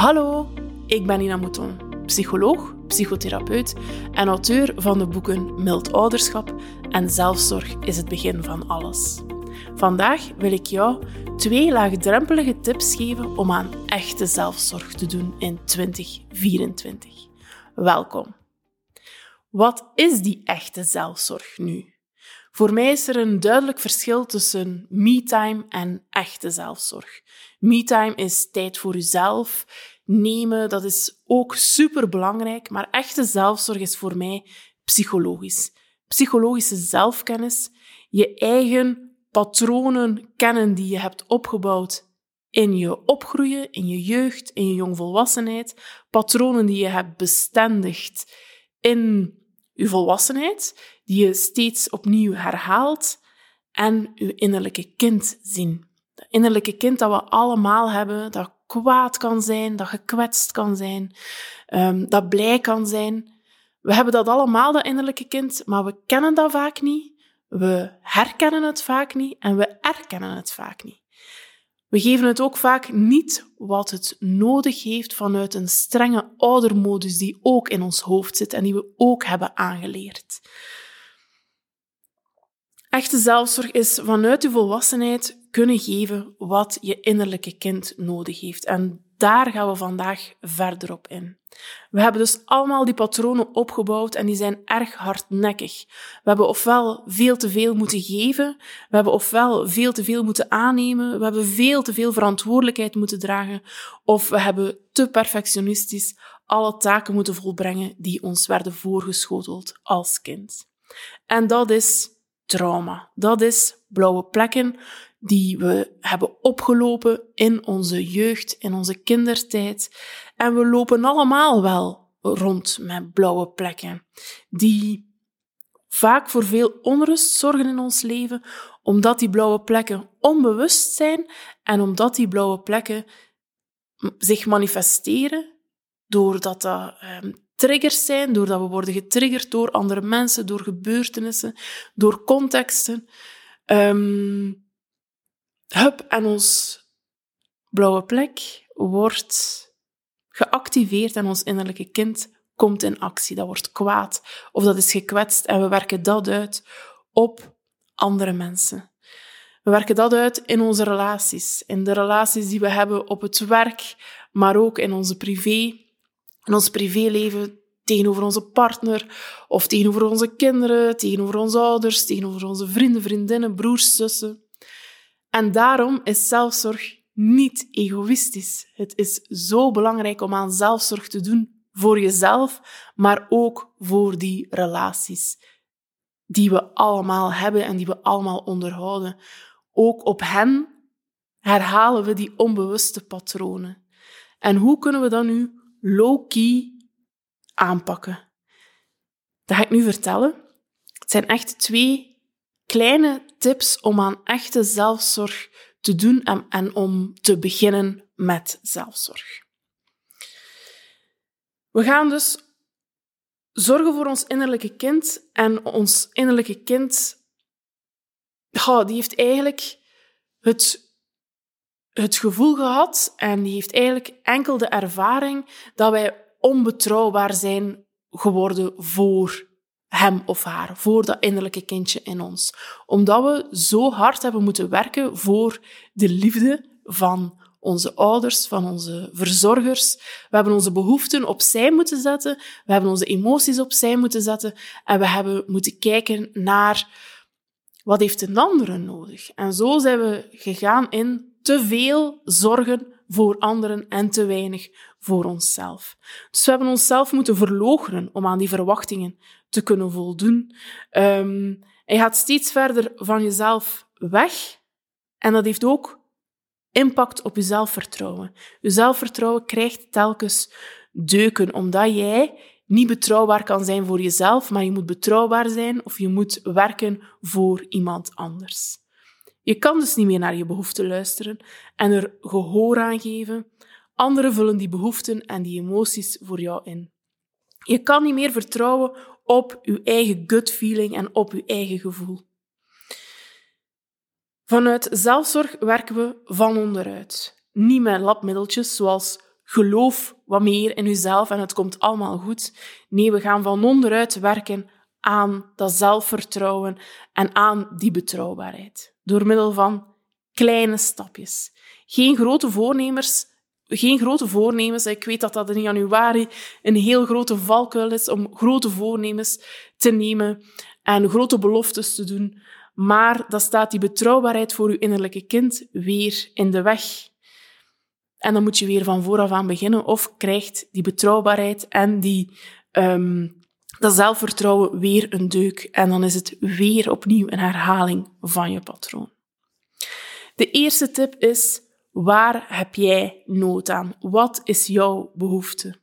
Hallo, ik ben Ina Mouton, psycholoog, psychotherapeut en auteur van de boeken Mild Ouderschap en Zelfzorg is het begin van alles. Vandaag wil ik jou twee laagdrempelige tips geven om aan echte zelfzorg te doen in 2024. Welkom. Wat is die echte zelfzorg nu? Voor mij is er een duidelijk verschil tussen me-time en echte zelfzorg. Me-time is tijd voor jezelf nemen, dat is ook super belangrijk, maar echte zelfzorg is voor mij psychologisch. Psychologische zelfkennis, je eigen patronen kennen die je hebt opgebouwd in je opgroeien, in je jeugd, in je jongvolwassenheid, patronen die je hebt bestendigd in je volwassenheid, die je steeds opnieuw herhaalt, en je innerlijke kind zien. Dat innerlijke kind dat we allemaal hebben, dat kwaad kan zijn, dat gekwetst kan zijn, um, dat blij kan zijn. We hebben dat allemaal, dat innerlijke kind, maar we kennen dat vaak niet. We herkennen het vaak niet en we erkennen het vaak niet. We geven het ook vaak niet wat het nodig heeft vanuit een strenge oudermodus die ook in ons hoofd zit en die we ook hebben aangeleerd. Echte zelfzorg is vanuit je volwassenheid kunnen geven wat je innerlijke kind nodig heeft. En daar gaan we vandaag verder op in. We hebben dus allemaal die patronen opgebouwd en die zijn erg hardnekkig. We hebben ofwel veel te veel moeten geven, we hebben ofwel veel te veel moeten aannemen, we hebben veel te veel verantwoordelijkheid moeten dragen, of we hebben te perfectionistisch alle taken moeten volbrengen die ons werden voorgeschoteld als kind. En dat is trauma. Dat is blauwe plekken die we hebben opgelopen in onze jeugd, in onze kindertijd. En we lopen allemaal wel rond met blauwe plekken, die vaak voor veel onrust zorgen in ons leven, omdat die blauwe plekken onbewust zijn en omdat die blauwe plekken zich manifesteren doordat dat um, triggers zijn, doordat we worden getriggerd door andere mensen, door gebeurtenissen, door contexten. Um, hup, en ons blauwe plek wordt geactiveerd en ons innerlijke kind komt in actie. Dat wordt kwaad of dat is gekwetst en we werken dat uit op andere mensen. We werken dat uit in onze relaties, in de relaties die we hebben op het werk, maar ook in onze privé, in ons privéleven tegenover onze partner of tegenover onze kinderen, tegenover onze ouders, tegenover onze vrienden, vriendinnen, broers, zussen. En daarom is zelfzorg niet egoïstisch. Het is zo belangrijk om aan zelfzorg te doen voor jezelf, maar ook voor die relaties die we allemaal hebben en die we allemaal onderhouden. Ook op hen herhalen we die onbewuste patronen. En hoe kunnen we dat nu low-key aanpakken? Dat ga ik nu vertellen. Het zijn echt twee kleine tips om aan echte zelfzorg te doen en, om te beginnen met zelfzorg. We gaan dus zorgen voor ons innerlijke kind. En ons innerlijke kind, die heeft eigenlijk het, het gevoel gehad en die heeft eigenlijk enkel de ervaring dat wij onbetrouwbaar zijn geworden voor hem of haar, voor dat innerlijke kindje in ons. Omdat we zo hard hebben moeten werken voor de liefde van onze ouders, van onze verzorgers. We hebben onze behoeften opzij moeten zetten, we hebben onze emoties opzij moeten zetten en we hebben moeten kijken naar wat heeft een andere nodig. En zo zijn we gegaan in te veel zorgen voor anderen en te weinig voor onszelf. Dus we hebben onszelf moeten verloochenen om aan die verwachtingen te kunnen voldoen. Um, je gaat steeds verder van jezelf weg en dat heeft ook impact op je zelfvertrouwen. Je zelfvertrouwen krijgt telkens deuken, omdat jij niet betrouwbaar kan zijn voor jezelf, maar je moet betrouwbaar zijn of je moet werken voor iemand anders. Je kan dus niet meer naar je behoeften luisteren en er gehoor aan geven. Anderen vullen die behoeften en die emoties voor jou in. Je kan niet meer vertrouwen op je eigen gut feeling en op je eigen gevoel. Vanuit zelfzorg werken we van onderuit. Niet met labmiddeltjes zoals geloof wat meer in jezelf en het komt allemaal goed. Nee, we gaan van onderuit werken aan dat zelfvertrouwen en aan die betrouwbaarheid. Door middel van kleine stapjes. Geen grote voornemers, geen grote voornemens. Ik weet dat dat in januari een heel grote valkuil is om grote voornemens te nemen en grote beloftes te doen. Maar dan staat die betrouwbaarheid voor uw innerlijke kind weer in de weg. En dan moet je weer van vooraf aan beginnen of krijgt die betrouwbaarheid en die, um, dat zelfvertrouwen weer een deuk. En dan is het weer opnieuw een herhaling van je patroon. De eerste tip is, waar heb jij nood aan? Wat is jouw behoefte?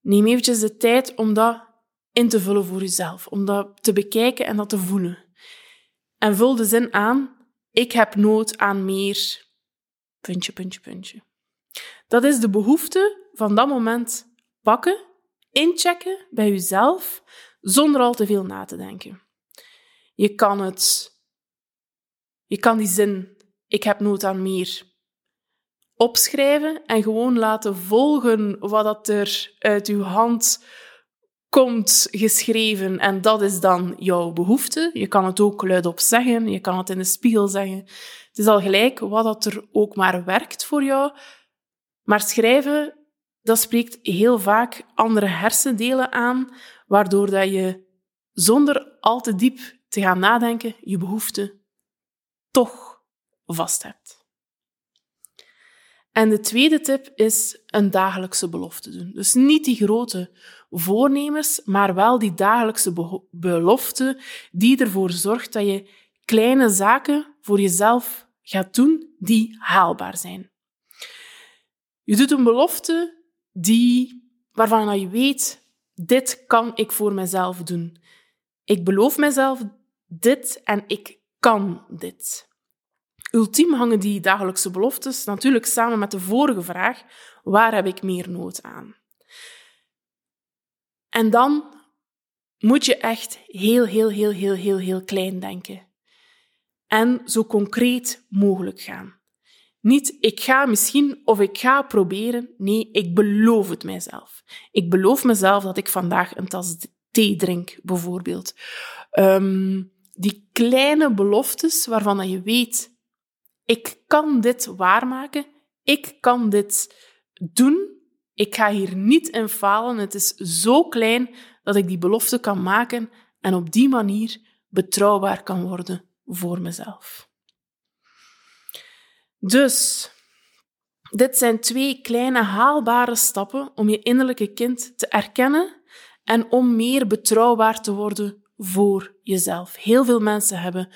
Neem eventjes de tijd om dat in te vullen voor jezelf, om dat te bekijken en dat te voelen. En vul de zin aan, ik heb nood aan meer, puntje, puntje, puntje. Dat is de behoefte van dat moment pakken, inchecken bij jezelf, zonder al te veel na te denken. Je kan het, je kan die zin, ik heb nood aan meer, opschrijven en gewoon laten volgen wat dat er uit uw hand komt geschreven en dat is dan jouw behoefte. Je kan het ook luidop zeggen, je kan het in de spiegel zeggen. Het is al gelijk wat dat er ook maar werkt voor jou. Maar schrijven, dat spreekt heel vaak andere hersendelen aan, waardoor dat je zonder al te diep te gaan nadenken, je behoefte toch vast hebt. En de tweede tip is een dagelijkse belofte doen. Dus niet die grote voornemers, maar wel die dagelijkse belofte die ervoor zorgt dat je kleine zaken voor jezelf gaat doen die haalbaar zijn. Je doet een belofte die, waarvan je weet, dit kan ik voor mezelf doen. Ik beloof mezelf dit en ik kan dit. Ultiem hangen die dagelijkse beloftes natuurlijk samen met de vorige vraag: waar heb ik meer nood aan? En dan moet je echt heel, heel, heel, heel, heel, heel klein denken. En zo concreet mogelijk gaan. Niet ik ga misschien of ik ga proberen. Nee, ik beloof het mijzelf. Ik beloof mezelf dat ik vandaag een tas thee drink, bijvoorbeeld. Um, die kleine beloftes waarvan je weet ik kan dit waarmaken, ik kan dit doen, ik ga hier niet in falen, het is zo klein dat ik die belofte kan maken en op die manier betrouwbaar kan worden voor mezelf. Dus, dit zijn twee kleine haalbare stappen om je innerlijke kind te erkennen en om meer betrouwbaar te worden voor jezelf. Heel veel mensen hebben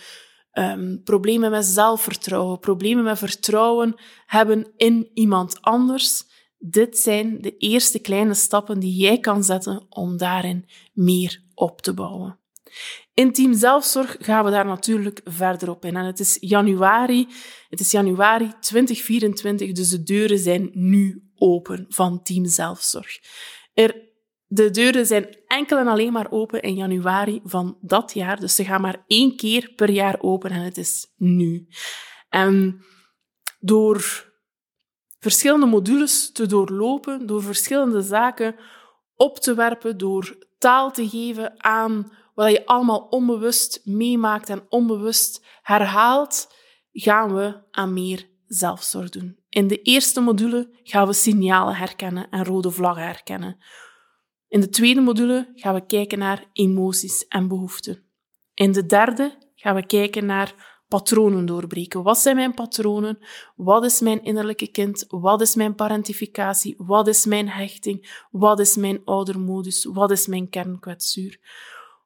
um, problemen met zelfvertrouwen, problemen met vertrouwen hebben in iemand anders. Dit zijn de eerste kleine stappen die jij kan zetten om daarin meer op te bouwen. In Team Zelfzorg gaan we daar natuurlijk verder op in. En het is januari, het is januari 2024, dus de deuren zijn nu open van Team Zelfzorg. Er de deuren zijn enkel en alleen maar open in januari van dat jaar. Dus ze gaan maar één keer per jaar open en het is nu. En door verschillende modules te doorlopen, door verschillende zaken op te werpen, door taal te geven aan wat je allemaal onbewust meemaakt en onbewust herhaalt, gaan we aan meer zelfzorg doen. In de eerste module gaan we signalen herkennen en rode vlaggen herkennen. In de tweede module gaan we kijken naar emoties en behoeften. In de derde gaan we kijken naar patronen doorbreken. Wat zijn mijn patronen? Wat is mijn innerlijke kind? Wat is mijn parentificatie? Wat is mijn hechting? Wat is mijn oudermodus? Wat is mijn kernkwetsuur?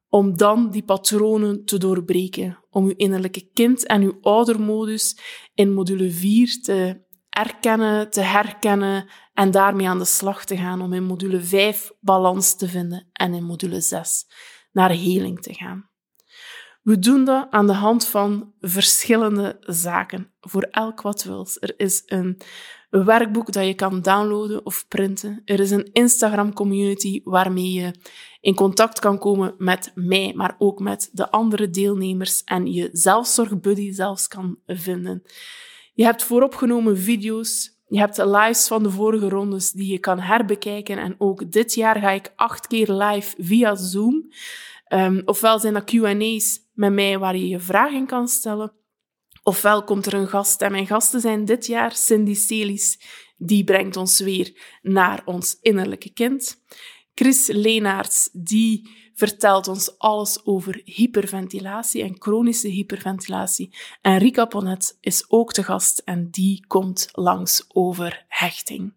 Om dan die patronen te doorbreken. Om uw innerlijke kind en uw oudermodus in module 4 te erkennen, te herkennen en daarmee aan de slag te gaan om in module 5 balans te vinden en in module 6 naar heling te gaan. We doen dat aan de hand van verschillende zaken, voor elk wat wils. Er is een werkboek dat je kan downloaden of printen. Er is een Instagram-community waarmee je in contact kan komen met mij, maar ook met de andere deelnemers en je zelfzorgbuddy zelfs kan vinden. Je hebt vooropgenomen video's Je hebt lives van de vorige rondes die je kan herbekijken. En ook dit jaar ga ik acht keer live via Zoom. Um, ofwel zijn dat Q&A's met mij waar je je vragen kan stellen. Ofwel komt er een gast. En mijn gasten zijn dit jaar Cindy Celis. Die brengt ons weer naar ons innerlijke kind. Chris Leenaerts, die vertelt ons alles over hyperventilatie en chronische hyperventilatie. En Rika Ponet is ook te gast en die komt langs over hechting.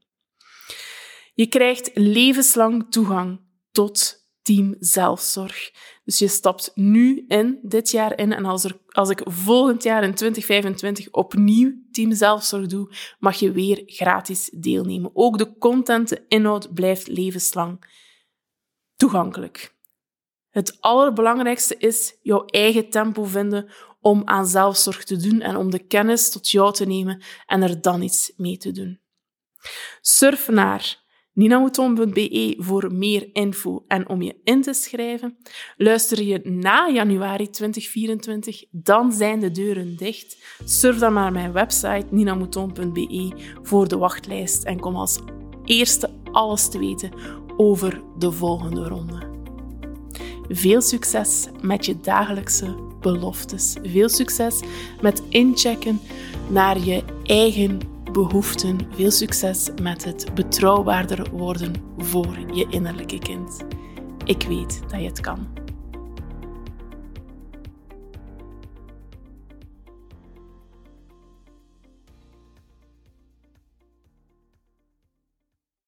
Je krijgt levenslang toegang tot team zelfzorg. Dus je stapt nu in, dit jaar in, en als, er, als ik volgend jaar in 2025 opnieuw team zelfzorg doe, mag je weer gratis deelnemen. Ook de content, de inhoud blijft levenslang toegankelijk. Het allerbelangrijkste is jouw eigen tempo vinden om aan zelfzorg te doen en om de kennis tot jou te nemen en er dan iets mee te doen. Surf naar ninamouton.be voor meer info en om je in te schrijven. Luister je na januari 2024, dan zijn de deuren dicht. Surf dan naar mijn website ninamouton.be voor de wachtlijst en kom als eerste alles te weten over de volgende ronde. Veel succes met je dagelijkse beloftes. Veel succes met inchecken naar je eigen behoeften. Veel succes met het betrouwbaarder worden voor je innerlijke kind. Ik weet dat je het kan.